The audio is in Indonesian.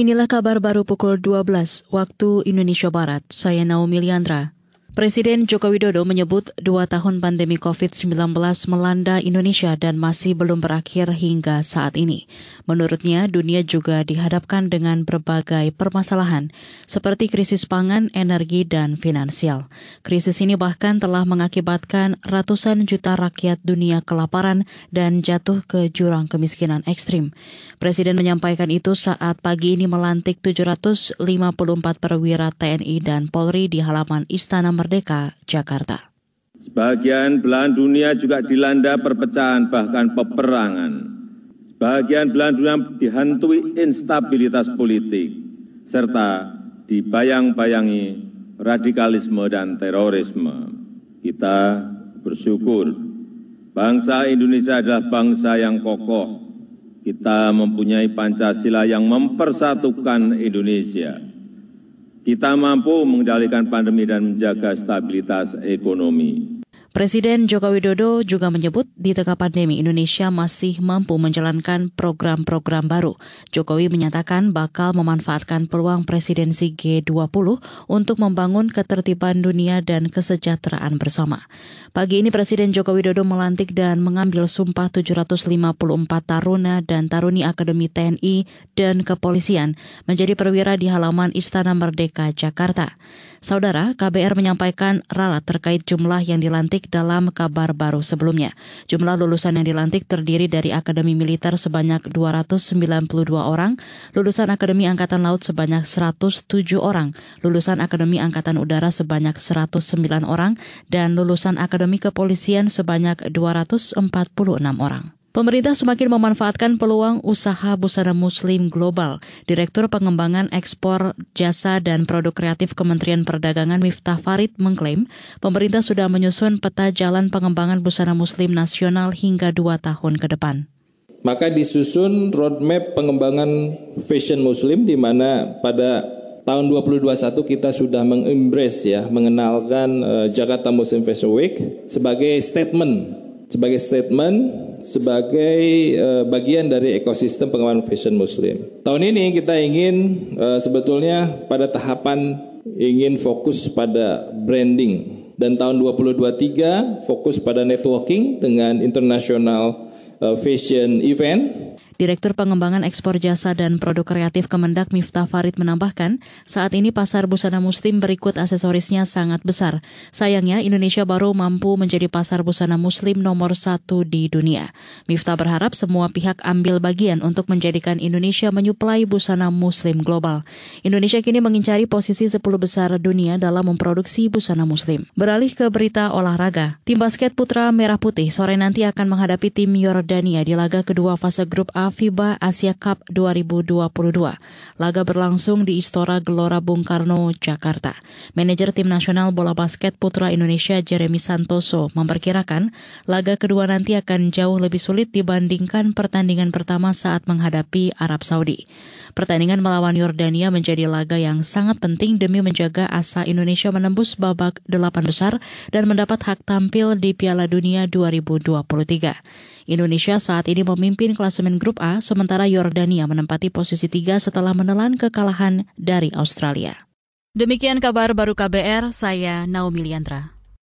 Inilah kabar baru pukul 12 waktu Indonesia Barat. Saya Naomi Liandra. Presiden Joko Widodo menyebut dua tahun pandemi COVID-19 melanda Indonesia dan masih belum berakhir hingga saat ini. Menurutnya, dunia juga dihadapkan dengan berbagai permasalahan, seperti krisis pangan, energi, dan finansial. Krisis ini bahkan telah mengakibatkan ratusan juta rakyat dunia kelaparan dan jatuh ke jurang kemiskinan ekstrim. Presiden menyampaikan itu saat pagi ini melantik 754 perwira TNI dan Polri di halaman Istana Merdeka, Jakarta. Sebagian belahan dunia juga dilanda perpecahan bahkan peperangan. Sebagian belahan dunia dihantui instabilitas politik serta dibayang-bayangi radikalisme dan terorisme. Kita bersyukur bangsa Indonesia adalah bangsa yang kokoh. Kita mempunyai Pancasila yang mempersatukan Indonesia kita mampu mengendalikan pandemi dan menjaga stabilitas ekonomi. Presiden Joko Widodo juga menyebut di tengah pandemi Indonesia masih mampu menjalankan program-program baru. Jokowi menyatakan bakal memanfaatkan peluang presidensi G20 untuk membangun ketertiban dunia dan kesejahteraan bersama. Pagi ini Presiden Joko Widodo melantik dan mengambil sumpah 754 taruna dan taruni Akademi TNI dan Kepolisian menjadi perwira di halaman Istana Merdeka, Jakarta. Saudara, KBR menyampaikan ralat terkait jumlah yang dilantik dalam kabar baru sebelumnya. Jumlah lulusan yang dilantik terdiri dari Akademi Militer sebanyak 292 orang, lulusan Akademi Angkatan Laut sebanyak 107 orang, lulusan Akademi Angkatan Udara sebanyak 109 orang, dan lulusan Akademi Kepolisian sebanyak 246 orang. Pemerintah semakin memanfaatkan peluang usaha busana muslim global. Direktur Pengembangan Ekspor Jasa dan Produk Kreatif Kementerian Perdagangan Miftah Farid mengklaim pemerintah sudah menyusun peta jalan pengembangan busana muslim nasional hingga dua tahun ke depan. Maka disusun roadmap pengembangan fashion muslim di mana pada tahun 2021 kita sudah mengembrace ya, mengenalkan uh, Jakarta Muslim Fashion Week sebagai statement sebagai statement sebagai uh, bagian dari ekosistem pengembangan fashion muslim. Tahun ini kita ingin uh, sebetulnya pada tahapan ingin fokus pada branding dan tahun 2023 fokus pada networking dengan international uh, fashion event Direktur Pengembangan Ekspor Jasa dan Produk Kreatif Kemendak Miftah Farid menambahkan, saat ini pasar busana muslim berikut aksesorisnya sangat besar. Sayangnya, Indonesia baru mampu menjadi pasar busana muslim nomor satu di dunia. Miftah berharap semua pihak ambil bagian untuk menjadikan Indonesia menyuplai busana muslim global. Indonesia kini mengincari posisi 10 besar dunia dalam memproduksi busana muslim. Beralih ke berita olahraga, tim basket putra Merah Putih sore nanti akan menghadapi tim Yordania di laga kedua fase grup A FIBA Asia Cup 2022. Laga berlangsung di Istora Gelora Bung Karno, Jakarta. Manajer tim nasional bola basket putra Indonesia Jeremy Santoso memperkirakan laga kedua nanti akan jauh lebih sulit dibandingkan pertandingan pertama saat menghadapi Arab Saudi. Pertandingan melawan Yordania menjadi laga yang sangat penting demi menjaga asa Indonesia menembus babak delapan besar dan mendapat hak tampil di Piala Dunia 2023. Indonesia saat ini memimpin klasemen grup A, sementara Yordania menempati posisi tiga setelah menelan kekalahan dari Australia. Demikian kabar baru KBR, saya Naomi Liandra.